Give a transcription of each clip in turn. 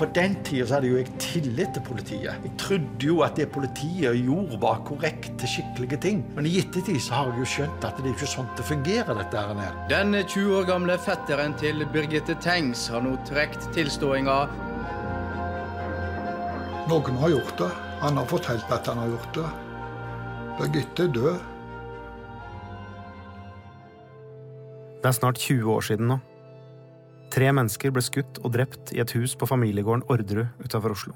på den tida hadde hadde jo jeg tillit til politiet. Jeg trodde jo at det politiet gjorde, var korrekte, skikkelige ting. Men i ettertid så har jeg jo skjønt at det er ikke sånn det fungerer, dette her. Den 20 år gamle fetteren til Birgitte Tengs har nå trukket tilståinga. Noen har gjort det. Han har fortalt at han har gjort det. Birgitte er død. Det er snart 20 år siden nå. Tre mennesker ble skutt og drept i et hus på familiegården Orderud utafor Oslo.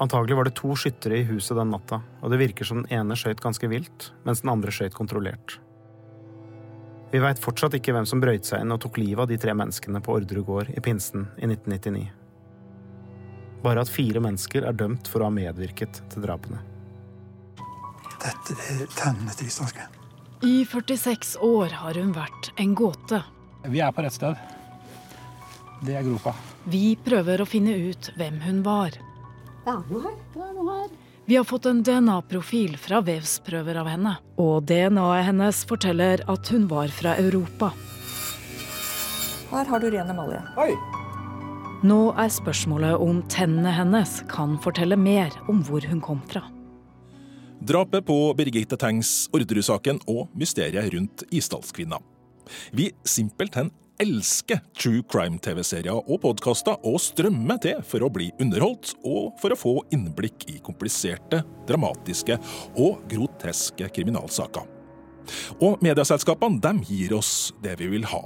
Antagelig var det to skyttere i huset den natta, og det virker som den ene skøyt ganske vilt, mens den andre skøyt kontrollert. Vi veit fortsatt ikke hvem som brøyt seg inn og tok livet av de tre menneskene på Orderud gård i pinsen i 1999. Bare at fire mennesker er dømt for å ha medvirket til drapene. Dette er tennene til isdagsken. I 46 år har hun vært en gåte. Vi er på rett sted. Det er gropa. Vi prøver å finne ut hvem hun var. Det er noe her. Det er noe her. Vi har fått en DNA-profil fra vevsprøver av henne. Og DNA-et hennes forteller at hun var fra Europa. Her har du ren emalje. Oi! Nå er spørsmålet om tennene hennes kan fortelle mer om hvor hun kom fra. Drapet på Birgitte Tengs Orderud-saken og mysteriet rundt Isdalskvinna. Vi simpelthen elsker true crime-TV-serier og podkaster og strømmer til for å bli underholdt og for å få innblikk i kompliserte, dramatiske og groteske kriminalsaker. Og medieselskapene de gir oss det vi vil ha.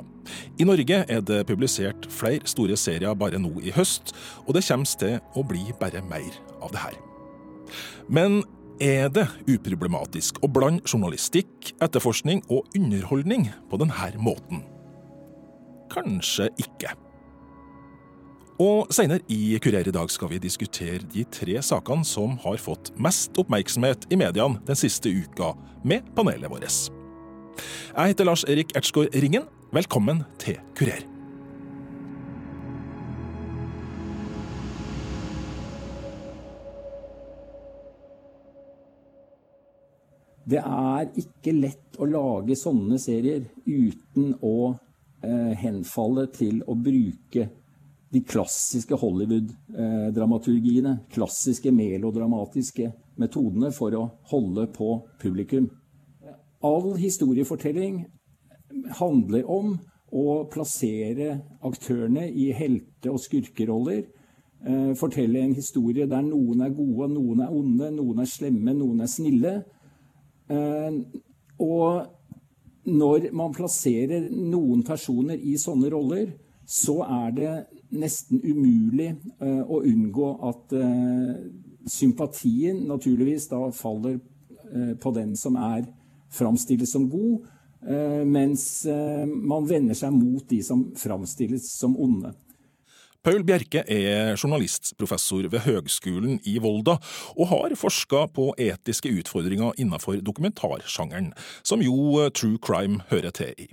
I Norge er det publisert flere store serier bare nå i høst, og det kommer til å bli bare mer av det her. Men er det uproblematisk å blande journalistikk, etterforskning og underholdning på denne måten? Kanskje ikke. Og Senere i Kurer i dag skal vi diskutere de tre sakene som har fått mest oppmerksomhet i mediene den siste uka, med panelet vårt. Jeg heter Lars Erik Ertsgaard Ringen. Velkommen til Kurer. Det er ikke lett å lage sånne serier uten å henfalle til å bruke de klassiske Hollywood-dramaturgiene, klassiske melodramatiske metodene for å holde på publikum. All historiefortelling handler om å plassere aktørene i helte- og skurkeroller. Eh, fortelle en historie der noen er gode, noen er onde, noen er slemme, noen er snille. Eh, og når man plasserer noen personer i sånne roller, så er det nesten umulig uh, å unngå at uh, sympatien naturligvis da faller på den som er framstilles som god, mens man vender seg mot de som framstilles som onde. Paul Bjerke er journalistprofessor ved Høgskolen i Volda, og har forska på etiske utfordringer innenfor dokumentarsjangeren, som jo true crime hører til i.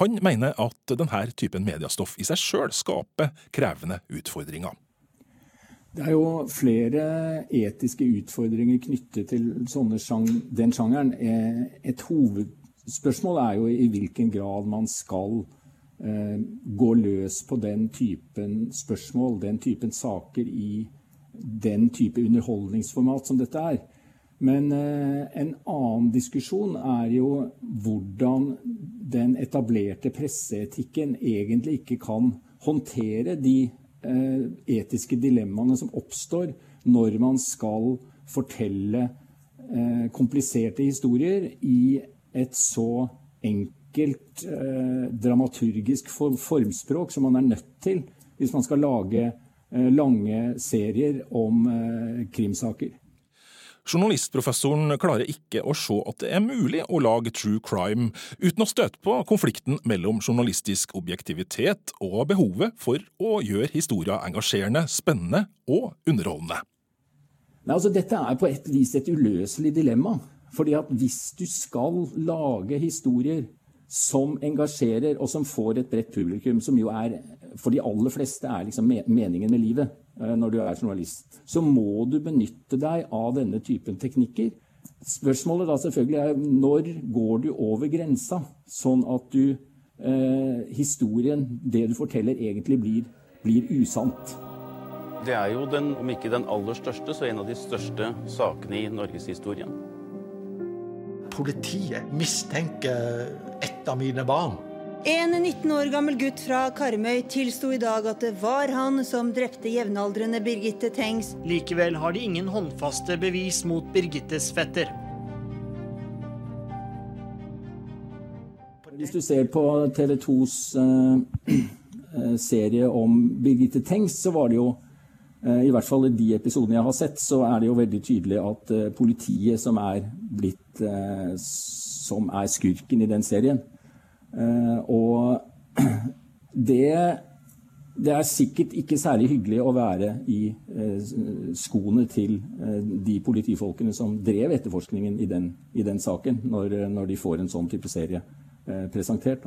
Han mener at denne typen mediestoff i seg sjøl skaper krevende utfordringer. Det er jo flere etiske utfordringer knyttet til sjang den sjangeren. Et hovedspørsmål er jo i hvilken grad man skal eh, gå løs på den typen spørsmål, den typen saker i den type underholdningsformat som dette er. Men eh, en annen diskusjon er jo hvordan den etablerte presseetikken egentlig ikke kan håndtere de eh, etiske dilemmaene som oppstår når man skal fortelle eh, kompliserte historier i et så enkelt dramaturgisk formspråk som man er nødt til hvis man skal lage lange serier om krimsaker. Journalistprofessoren klarer ikke å se at det er mulig å lage true crime uten å støte på konflikten mellom journalistisk objektivitet og behovet for å gjøre historien engasjerende, spennende og underholdende. Nei, altså Dette er på et vis et uløselig dilemma. Fordi at hvis du skal lage historier som engasjerer og som får et bredt publikum, som jo er for de aller fleste er liksom meningen med livet eh, når du er journalist, så må du benytte deg av denne typen teknikker. Spørsmålet da selvfølgelig er når går du over grensa, sånn at du, eh, historien, det du forteller, egentlig blir, blir usant. Det er jo den, om ikke den aller største, så en av de største sakene i norgeshistorien. Politiet mistenker ett av mine barn. En 19 år gammel gutt fra Karmøy tilsto i dag at det var han som drepte jevnaldrende Birgitte Tengs. Likevel har de ingen håndfaste bevis mot Birgittes fetter. Hvis du ser på TV 2s eh, serie om Birgitte Tengs, så var det jo i hvert fall i de episodene jeg har sett, så er det jo veldig tydelig at politiet som er blitt som er skurken i den serien. Og det, det er sikkert ikke særlig hyggelig å være i skoene til de politifolkene som drev etterforskningen i den, i den saken, når, når, de får en sånn type serie presentert.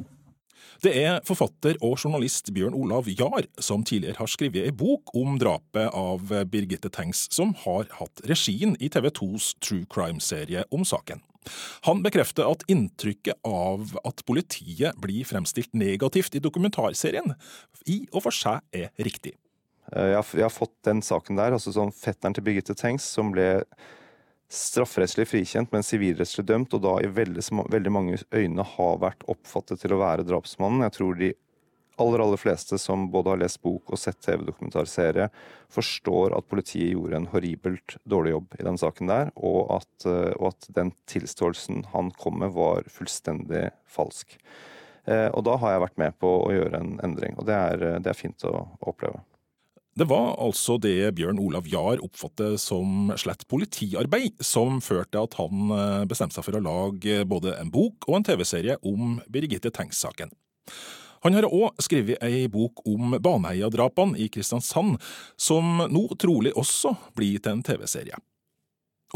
Det er forfatter og journalist Bjørn Olav Jahr som tidligere har skrevet ei bok om drapet av Birgitte Tengs, som har hatt regien i TV 2s True Crime-serie om saken. Han bekrefter at inntrykket av at politiet blir fremstilt negativt i dokumentarserien, i og for seg er riktig. Jeg har, jeg har fått den saken der, altså sånn fetteren til Birgitte Tengs, som ble strafferettslig frikjent, men sivilrettslig dømt, og da i veldig, veldig, mange øyne har vært oppfattet til å være drapsmannen. Jeg tror de aller, aller fleste som både har lest bok og sett TV-dokumentarserie, forstår at politiet gjorde en horribelt dårlig jobb i den saken der, og at, og at den tilståelsen han kom med, var fullstendig falsk. Og da har jeg vært med på å gjøre en endring, og det er, det er fint å oppleve. Det var altså det Bjørn Olav Jahr oppfattet som slett politiarbeid, som førte at han bestemte seg for å lage både en bok og en TV-serie om Birgitte Tengs-saken. Han har òg skrevet ei bok om Baneheia-drapene i Kristiansand, som nå trolig også blir til en TV-serie.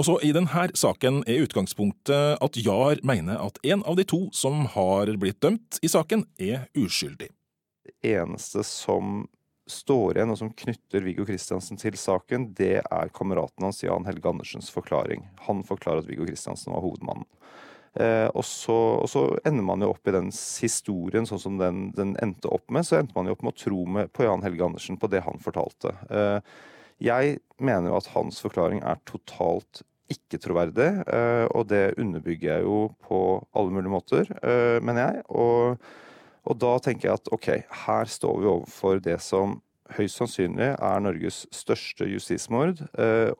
Også i denne saken er utgangspunktet at Jahr mener at en av de to som har blitt dømt i saken, er uskyldig. Det eneste som står igjen, og som knytter Viggo Kristiansen til saken, det er kameraten hans Jan Helge Andersens forklaring. Han forklarer at Viggo Kristiansen var hovedmannen. Eh, og, så, og, så, ender man jo opp i den historien sånn som den, den, endte opp med. Så endte man jo opp med å tro med, på Jan Helge Andersen, på det han fortalte. Eh, jeg mener jo at hans forklaring er totalt ikke troverdig, eh, og det underbygger jeg jo på alle mulige måter, mener jeg. og og da tenker jeg at ok, her står vi overfor det som høyst sannsynlig er Norges største justismord.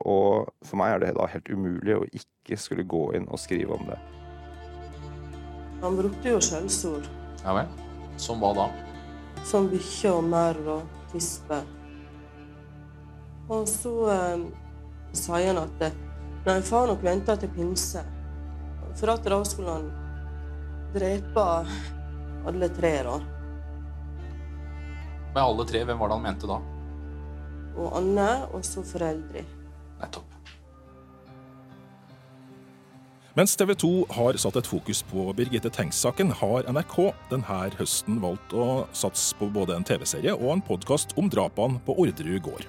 Og for meg er det da helt umulig å ikke skulle gå inn og skrive om det. Han brukte jo skjellsord. Ja vel? Som hva da? Som bikkje og merr og tispe. Og så eh, sier han at nei, far nok vente til pinse. For at da skulle han drepe alle tre, da. Med alle tre, hvem var det han mente da? Og Anne, og så foreldre. Nettopp. Mens TV 2 har satt et fokus på Birgitte Tengs-saken, har NRK denne høsten valgt å satse på både en TV-serie og en podkast om drapene på Orderud gård.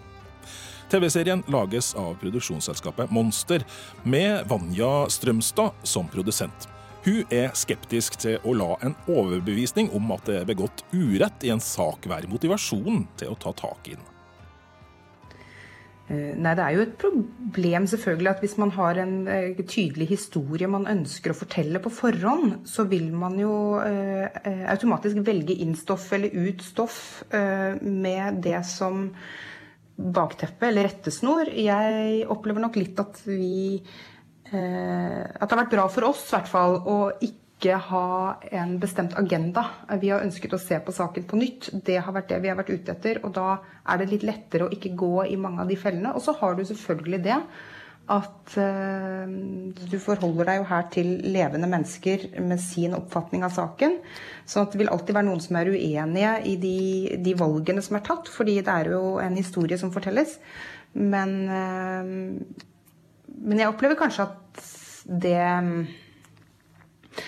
TV-serien lages av produksjonsselskapet Monster, med Vanja Strømstad som produsent. Hun er skeptisk til å la en overbevisning om at det er begått urett i en sak være motivasjonen til å ta tak i den. Nei, Det er jo et problem selvfølgelig at hvis man har en tydelig historie man ønsker å fortelle på forhånd, så vil man jo eh, automatisk velge inn stoff eller ut stoff eh, med det som bakteppe eller rettesnor. Jeg opplever nok litt at vi at det har vært bra for oss hvert fall å ikke ha en bestemt agenda. Vi har ønsket å se på saken på nytt. Det har vært det vi har vært ute etter. Og da er det litt lettere å ikke gå i mange av de fellene. Og så har du selvfølgelig det at uh, du forholder deg jo her til levende mennesker med sin oppfatning av saken. Så det vil alltid være noen som er uenige i de, de valgene som er tatt, fordi det er jo en historie som fortelles. Men uh, men jeg opplever kanskje at det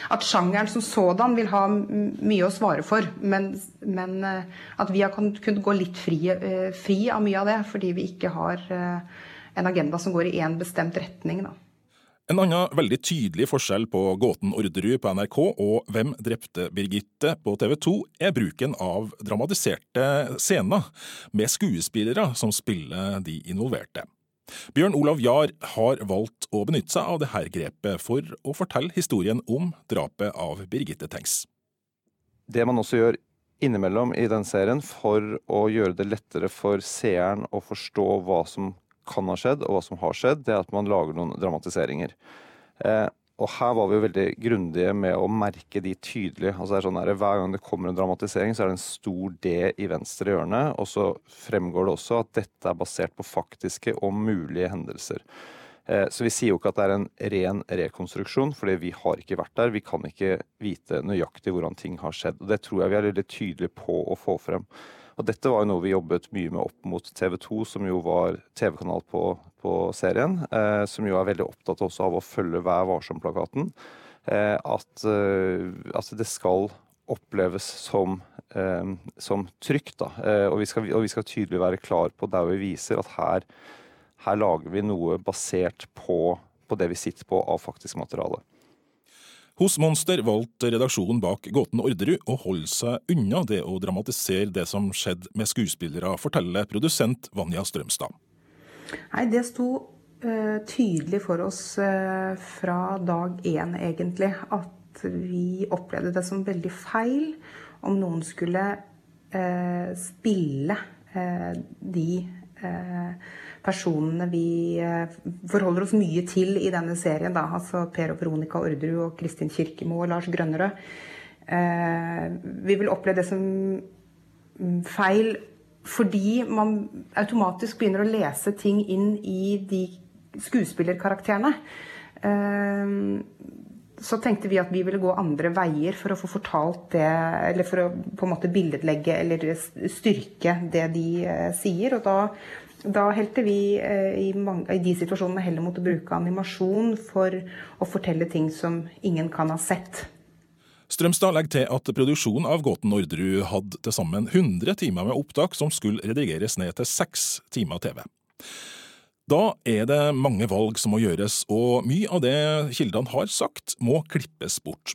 At sjangeren som sådan vil ha mye å svare for. Men, men at vi har kunnet gå litt fri, fri, av mye av det, fordi vi ikke har en agenda som går i én bestemt retning. Da. En annen veldig tydelig forskjell på Gåten Orderud på NRK og Hvem drepte Birgitte på TV 2, er bruken av dramatiserte scener med skuespillere som spiller de involverte. Bjørn Olav Jahr har valgt å benytte seg av dette grepet for å fortelle historien om drapet av Birgitte Tengs. Det man også gjør innimellom i den serien for å gjøre det lettere for seeren å forstå hva som kan ha skjedd, og hva som har skjedd, det er at man lager noen dramatiseringer. Eh, og her var vi jo veldig grundige med å merke de tydelig. Altså det er sånn der, Hver gang det kommer en dramatisering, så er det en stor D i venstre hjørne. Og så fremgår det også at dette er basert på faktiske og mulige hendelser. Eh, så vi sier jo ikke at det er en ren rekonstruksjon, fordi vi har ikke vært der. Vi kan ikke vite nøyaktig hvordan ting har skjedd. Og det tror jeg vi er veldig tydelige på å få frem. Og dette var jo noe vi jobbet mye med opp mot TV 2, som jo var TV-kanal på, på, serien. Eh, som jo er veldig opptatt også av å følge Vær varsom-plakaten. Eh, at, eh, at, det skal oppleves som, eh, som trygt. Da. Eh, og vi, skal, og, vi skal, tydelig være klar på der vi viser at her, her lager vi noe basert på, på det vi sitter på av faktisk materiale. Hos Monster valgte redaksjonen bak Gåten Orderud å holde seg unna det å dramatisere det som skjedde med skuespillere, forteller produsent Vanja Strømstad. Nei, det sto uh, tydelig for oss uh, fra dag én, egentlig, at vi opplevde det som veldig feil om noen skulle uh, spille de personene vi eh, forholder oss mye til i denne serien. Da. Altså Per og Veronica Orderud og Kristin Kirkemo og Lars Grønnerød. Eh, vi vil oppleve det som mm, feil fordi man automatisk begynner å lese ting inn i de skuespillerkarakterene. Eh, så tenkte vi at vi ville gå andre veier for å få fortalt det, eller for å på en måte billedlegge eller styrke det de sier. Og da da helte vi eh, i, mange, i, de situasjonene heller mot å bruke animasjon for å fortelle ting som ingen kan ha sett. Strømstad legger til at produksjonen av Gåten Orderud hadde til sammen 100 timer med opptak som skulle redigeres ned til seks timer TV. Da er det mange valg som må gjøres, og mye av det kildene har sagt, må klippes bort.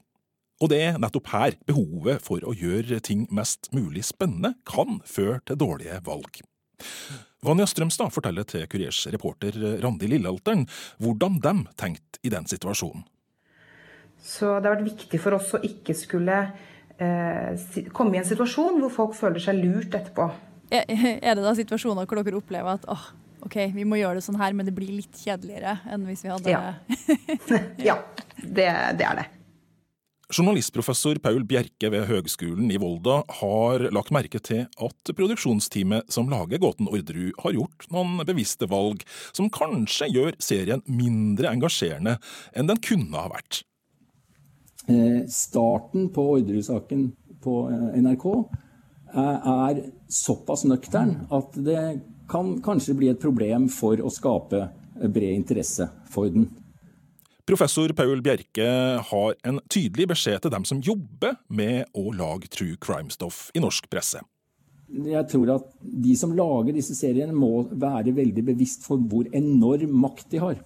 Og det er nettopp her behovet for å gjøre ting mest mulig spennende kan føre til dårlige valg. Vanja Strømstad forteller til Kuriers reporter Randi Lillealteren hvordan de tenkte i den situasjonen. Så det har vært viktig for oss å ikke skulle eh, komme i en situasjon hvor folk føler seg lurt etterpå. Er det da situasjoner hvor dere opplever at åh, ok, vi må gjøre det sånn her, men det blir litt kjedeligere enn hvis vi hadde Ja, ja det, det er det. Journalistprofessor Paul Bjerke ved Høgskolen i Volda har lagt merke til at produksjonsteamet som lager Gåten Orderud, har gjort noen bevisste valg som kanskje gjør serien mindre engasjerende enn den kunne ha vært. Eh, starten på Orderud-saken på eh, NRK er såpass nøktern at det kan kanskje bli et problem for å skape bred interesse for den. Professor Paul Bjerke har en tydelig beskjed til dem som jobber med å lage true crime-stoff i norsk presse. Jeg tror at de som lager disse seriene må være veldig bevisst for hvor enorm makt de har.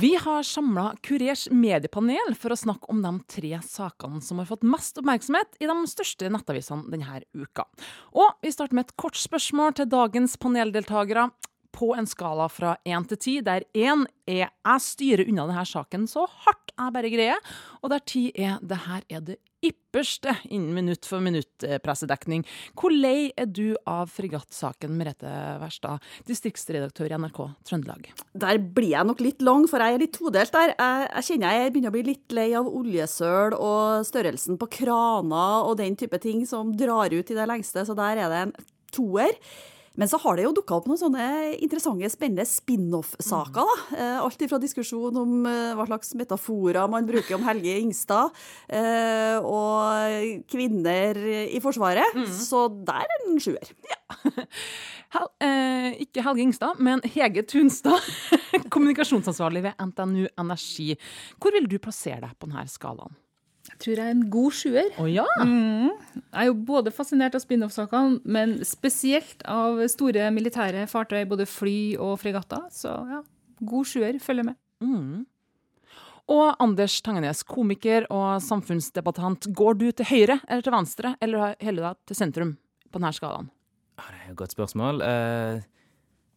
Vi har samla Kurers mediepanel for å snakke om de tre sakene som har fått mest oppmerksomhet i de største nettavisene denne uka. Og vi starter med et kort spørsmål til dagens paneldeltakere. På en skala fra én til ti, der én er 'jeg styrer unna denne saken så hardt jeg bare greier', og der ti er 'det her er det ypperste innen minutt for minutt-pressedekning. Hvor lei er du av fregattsaken, Merete Verstad, distriktsredaktør i NRK Trøndelag? Der blir jeg nok litt lang, for jeg er litt todelt der. Jeg kjenner jeg begynner å bli litt lei av oljesøl og størrelsen på kraner og den type ting som drar ut i det lengste, så der er det en toer. Men så har det jo dukka opp noen sånne interessante, spennende spin-off-saker. da. Eh, alt fra diskusjon om eh, hva slags metaforer man bruker om Helge Ingstad, eh, og kvinner i Forsvaret. Mm. Så der er den sjuer. Ja. Hel, eh, ikke Helge Ingstad, men Hege Tunstad, kommunikasjonsansvarlig ved NTNU Energi. Hvor vil du plassere deg på denne skalaen? Jeg tror jeg er en god sjuer. Å ja? Mm. Jeg er jo både fascinert av spin-off-sakene, men spesielt av store militære fartøy, både fly og fregatter. Så ja, god sjuer. Følger med. Mm. Og Anders Tangenes, komiker og samfunnsdebattant. Går du til høyre eller til venstre, eller hele deg til sentrum på denne skalaen? Det er et godt spørsmål. Eh,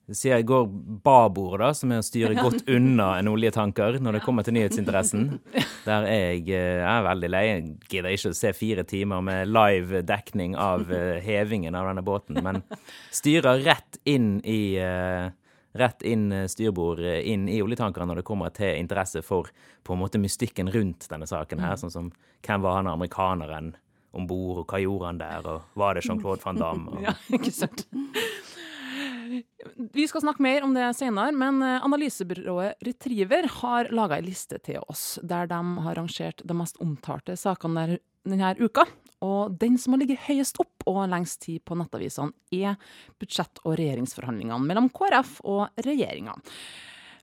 jeg jeg går babord, da, som er å styre godt unna en oljetanker når det kommer til nyhetsinteressen. Der er jeg, eh, jeg er veldig lei. Jeg gidder ikke å se fire timer med live dekning av eh, hevingen av denne båten, men styrer rett inn i eh, Rett inn styrbord, inn i oljetankeren når det kommer til interesse for på en måte mystikken rundt denne saken her. Sånn som hvem var han amerikaneren om bord, og hva gjorde han der, og var det Jean-Claude van Damme? Og... Ja, ikke sant. Vi skal snakke mer om det senere, men analysebyrået Retriever har laga ei liste til oss, der de har rangert de mest omtalte sakene denne uka. Og den som har ligget høyest opp og lengst tid på nettavisene, er budsjett- og regjeringsforhandlingene mellom KrF og regjeringa.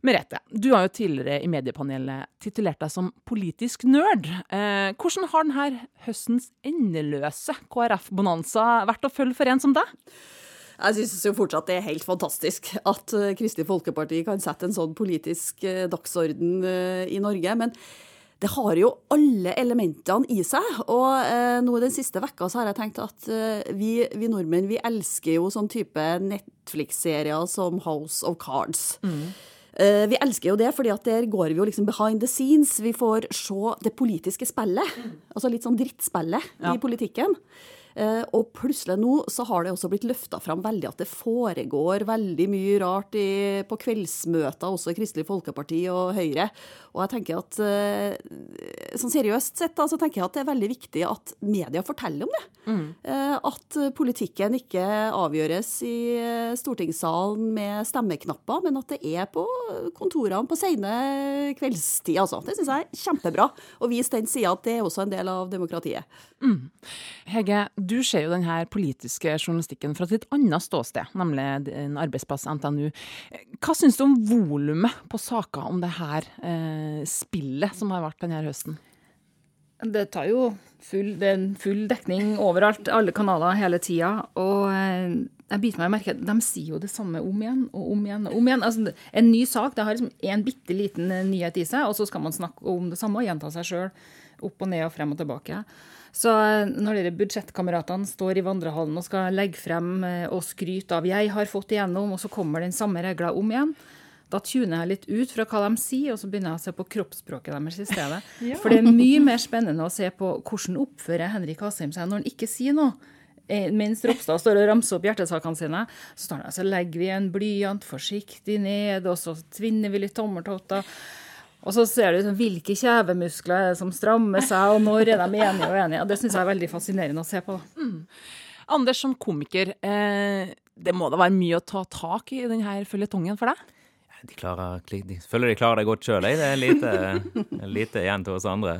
Merete, du har jo tidligere i mediepanelet titulert deg som politisk nerd. Eh, hvordan har denne høstens endeløse KrF-bonanza vært å følge for en som deg? Jeg syns jo fortsatt det er helt fantastisk at uh, Kristelig Folkeparti kan sette en sånn politisk uh, dagsorden uh, i Norge. Men det har jo alle elementene i seg. Og eh, nå den siste vekka så har jeg tenkt at eh, vi, vi, nordmenn vi elsker jo sånn type Netflix-serier som House of Cards. Mm. Eh, vi elsker jo det, fordi at der går vi jo liksom behind the scenes. Vi får se det politiske spillet. Mm. Altså litt sånn drittspillet ja. i politikken. Uh, og plutselig nå så har det også blitt løfta fram veldig at det foregår veldig mye rart i, på kveldsmøter, også i Kristelig Folkeparti og Høyre. Og jeg tenker at uh, sånn seriøst sett da, så tenker jeg at det er veldig viktig at media forteller om det. Mm. Uh, at politikken ikke avgjøres i stortingssalen med stemmeknapper, men at det er på kontorene på sene kveldstid. Altså. Det syns jeg er kjempebra. Å vise den sida at det er også en del av demokratiet. Mm. Hege, du ser jo denne politiske journalistikken fra et litt annet ståsted, nemlig din arbeidsplass NTNU. Hva syns du om volumet på saker om det her eh, spillet som har vært denne høsten? Det tar jo full, det er full dekning overalt, alle kanaler hele tida. Og eh, jeg biter meg merke de sier jo det samme om igjen og om igjen. og om igjen. Altså, en ny sak det har liksom en bitte liten eh, nyhet i seg, og så skal man snakke om det samme og gjenta seg sjøl opp og ned og frem og tilbake. Så eh, når dere budsjettkameratene står i vandrehallen og skal legge frem og skryte av 'jeg har fått igjennom', og så kommer den samme regla om igjen, da tuner jeg litt ut fra hva de sier, og så begynner jeg å se på kroppsspråket deres i stedet. ja. For det er mye mer spennende å se på hvordan oppfører Henrik Asheim seg når han ikke sier noe. Mens Ropstad står og ramser opp hjertesakene sine, så legger vi en blyant forsiktig ned, og så tvinner vi litt tommeltotter. Og så ser du hvilke kjevemuskler som strammer seg, og når er de enige og enige. Det syns jeg er veldig fascinerende å se på. Mm. Anders, som komiker, eh, det må da være mye å ta tak i i denne føljetongen for deg? De, klarer, de føler de klarer det godt sjøl, Det er lite, lite igjen til oss andre.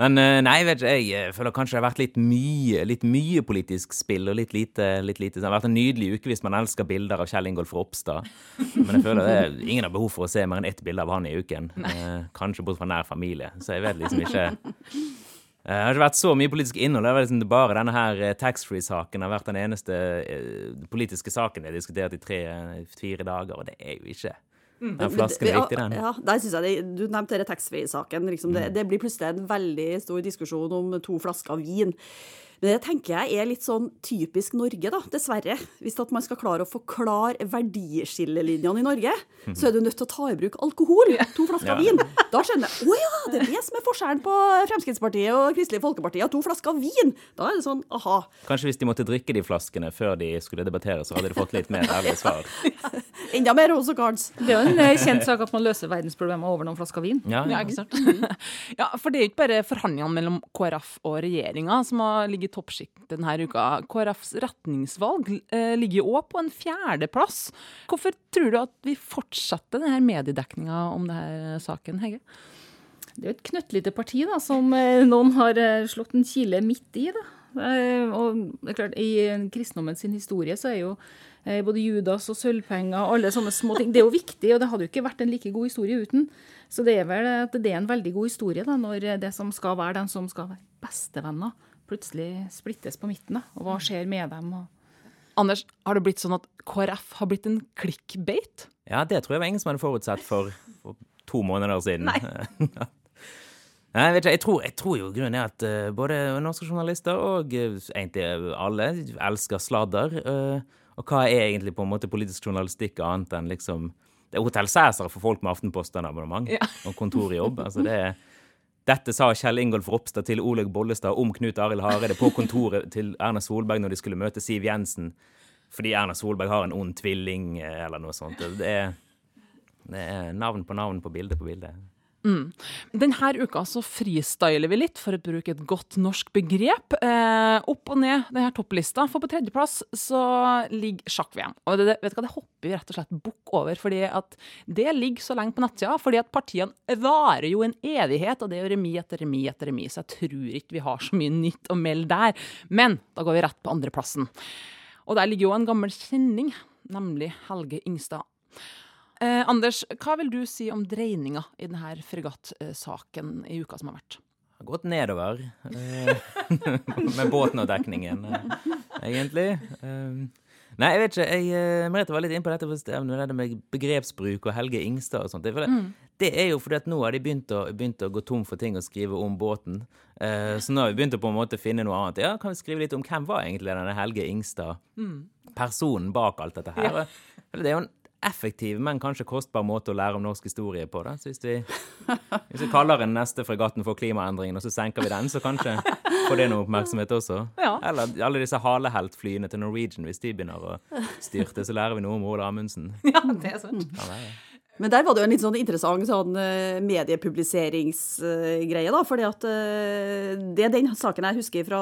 Men eh, nei, vet ikke, jeg føler kanskje det har vært litt mye, litt mye politisk spill og litt lite, litt lite Det har vært en nydelig uke hvis man elsker bilder av Kjell Ingolf Ropstad. Men jeg føler det er ingen har behov for å se mer enn ett bilde av han i uken. Eh, kanskje bort fra nær familie. Så jeg vet liksom ikke eh, det har ikke vært så mye politisk innhold. Det var liksom bare denne her taxfree-saken har vært den eneste politiske saken jeg har diskutert i tre-fire dager, og det er jo ikke Mm. Den flasken er viktig, den. Ja, der synes jeg det, Du nevnte denne taxfree-saken. Liksom det, mm. det, blir plutselig en veldig stor diskusjon om to flasker vin. Men det tenker jeg er litt sånn typisk Norge, da, dessverre. Hvis at man skal klare å forklare verdiskillelinjene i Norge, så er du nødt til å ta i bruk alkohol. To flasker ja. vin. Da skjønner jeg å ja, det er det som er forskjellen på Fremskrittspartiet og Kristelig Folkeparti. To flasker vin. Da er det sånn aha. Kanskje hvis de måtte drikke de flaskene før de skulle debattere, så hadde de fått litt mer ærlige svar. Enda mer Rose Cards. Det er jo en eh, kjent sak at man løser verdensproblemer over noen flasker vin. Ja, ja. ja ikke sant? ja, for det er jo ikke bare forhandlingene mellom KrF og regjeringa som har ligget toppsjikt denne uka. KrFs retningsvalg eh, ligger jo òg på en fjerdeplass. Hvorfor tror du at vi fortsetter denne mediedekninga om denne saken, Hege? Det er jo et knøttlite parti da, som eh, noen har eh, slått en kile midt i. da. Og det er klart, I kristendommen sin historie så er jo både Judas og sølvpenger og alle sånne små ting. Det er jo viktig, og det hadde jo ikke vært en like god historie uten. Så det er vel at det er en veldig god historie da, når det som skal være den som skal være bestevenner, plutselig splittes på midten. Da. Og hva skjer med dem? Og... Anders, har det blitt sånn at KrF har blitt en clickbate? Ja, det tror jeg var ingen som hadde forutsett for, for to måneder siden. Nei. Nei, jeg, vet ikke, jeg, tror, jeg tror jo grunnen er at uh, både norske journalister og uh, egentlig alle elsker sladder. Uh, og hva er egentlig på en måte politisk journalistikk annet enn liksom Det er Hotell Cæsar for folk med Aftenposten-abonnement Ja. og kontorjobb. altså det er dette sa Kjell Ingolf Ropstad til Olaug Bollestad om Knut Arild Hareide på kontoret til Erna Solberg når de skulle møte Siv Jensen, fordi Erna Solberg har en ond tvilling eh, eller noe sånt. Det er, det er navn på navn på bilde på bilde. Mm. Denne uka så freestyler vi litt, for å bruke et godt norsk begrep. Eh, opp og ned denne topplista, for på tredjeplass så ligger sjakk-VM. Og det, vet du hva, det hopper vi rett og slett bukk over, fordi at det ligger så lenge på nettsida. Fordi at partiene varer jo en evighet, og det er jo remis etter remis etter remis. Så jeg tror ikke vi har så mye nytt å melde der. Men da går vi rett på andreplassen. Og der ligger jo en gammel kjenning, nemlig Helge Ingstad. Eh, Anders, hva vil du si om dreininga i denne fregattsaken i uka som har vært? Har gått nedover eh, med båten og dekningen, eh, egentlig. Eh, nei, jeg vet ikke. Jeg, Merete var litt inne på dette, med begrepsbruk og Helge Ingstad og sånt. Det, Mm. det er jo fordi at nå har de begynt å, begynt å gå tom for ting å skrive om båten. Eh, så nå har vi begynt å på en måte finne noe annet. Ja, kan vi skrive litt om hvem var egentlig denne Helge Ingstad? Mm. Personen bak alt dette her. Det er jo en effektiv, men kanskje kostbar måte å lære om norsk historie på. da. Så hvis vi, hvis vi kaller den neste fregatten for klimaendringen, og så senker vi den, så kanskje får det noe oppmerksomhet også. Ja. Eller alle disse haleheltflyene til Norwegian, hvis de begynner å styrte, så lærer vi noe om Ola Amundsen. Ja, det er sant. Ja, det være. Men der var det jo en litt sånn interessant sånn eh, mediepubliseringsgreie, da. fordi at eh, det den saken jeg husker fra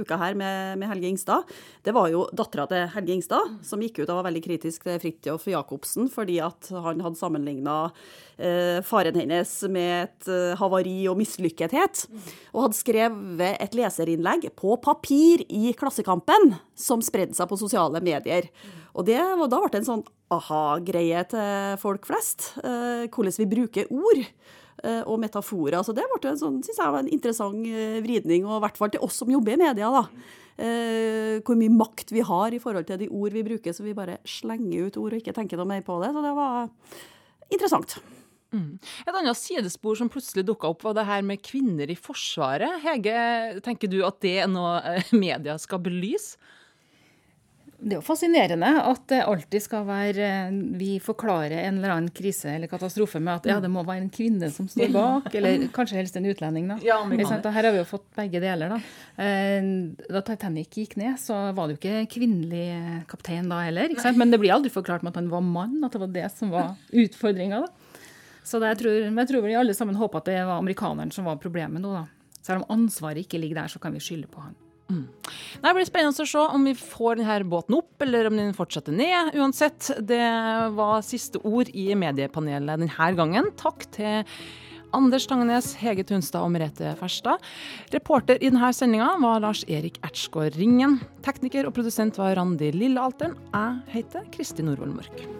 uka her med, med Helge Ingstad. Det var jo dattera til Helge Ingstad som gikk ut og var veldig kritisk til Fridtjof Jacobsen fordi at han hadde sammenligna eh, faren hennes med et eh, havari og mislykkethet. Og hadde skrevet et leserinnlegg på papir i Klassekampen som spredde seg på sosiale medier. Og det, da ble det en sånn aha-greie til folk flest. Eh, hvordan vi bruker ord eh, og metaforer. Så det ble en sånn, synes jeg en interessant eh, vridning, og i hvert fall til oss som jobber i media. da. Eh, hvor mye makt vi har i forhold til de ord vi bruker, så vi bare slenger ut ord og ikke tenker noe mer på det. Så det var interessant. Mm. Et annet sidespor som plutselig dukka opp, var det her med kvinner i Forsvaret. Hege, tenker du at det er noe eh, media skal belyse? Det er jo fascinerende at det alltid skal være eh, Vi forklarer en eller annen krise eller katastrofe med at ja, det må være en kvinne som står bak, eller kanskje helst en utlending. da. Ja? Her har vi jo fått begge deler. Da Eh, Da Titanic gikk ned, så var det jo ikke kvinnelig eh, kaptein da heller. Men det blir aldri forklart med at han var mann, at det var det som var utfordringa. Så det, jeg, tror, jeg tror vi alle sammen håper at det var amerikaneren som var problemet nå. da. Selv om ansvaret ikke ligger der, så kan vi skylde på han. Nei, Det blir spennende å se om vi får denne båten opp, eller om den fortsetter ned. Uansett, det var siste ord i mediepanelet denne gangen. Takk til Anders Tangenes, Hege Tunstad og Merete Ferstad. Reporter i denne sendinga var Lars Erik Ertsgaard Ringen. Tekniker og produsent var Randi Lillealteren. Jeg heter Kristi Norvoll Mørk.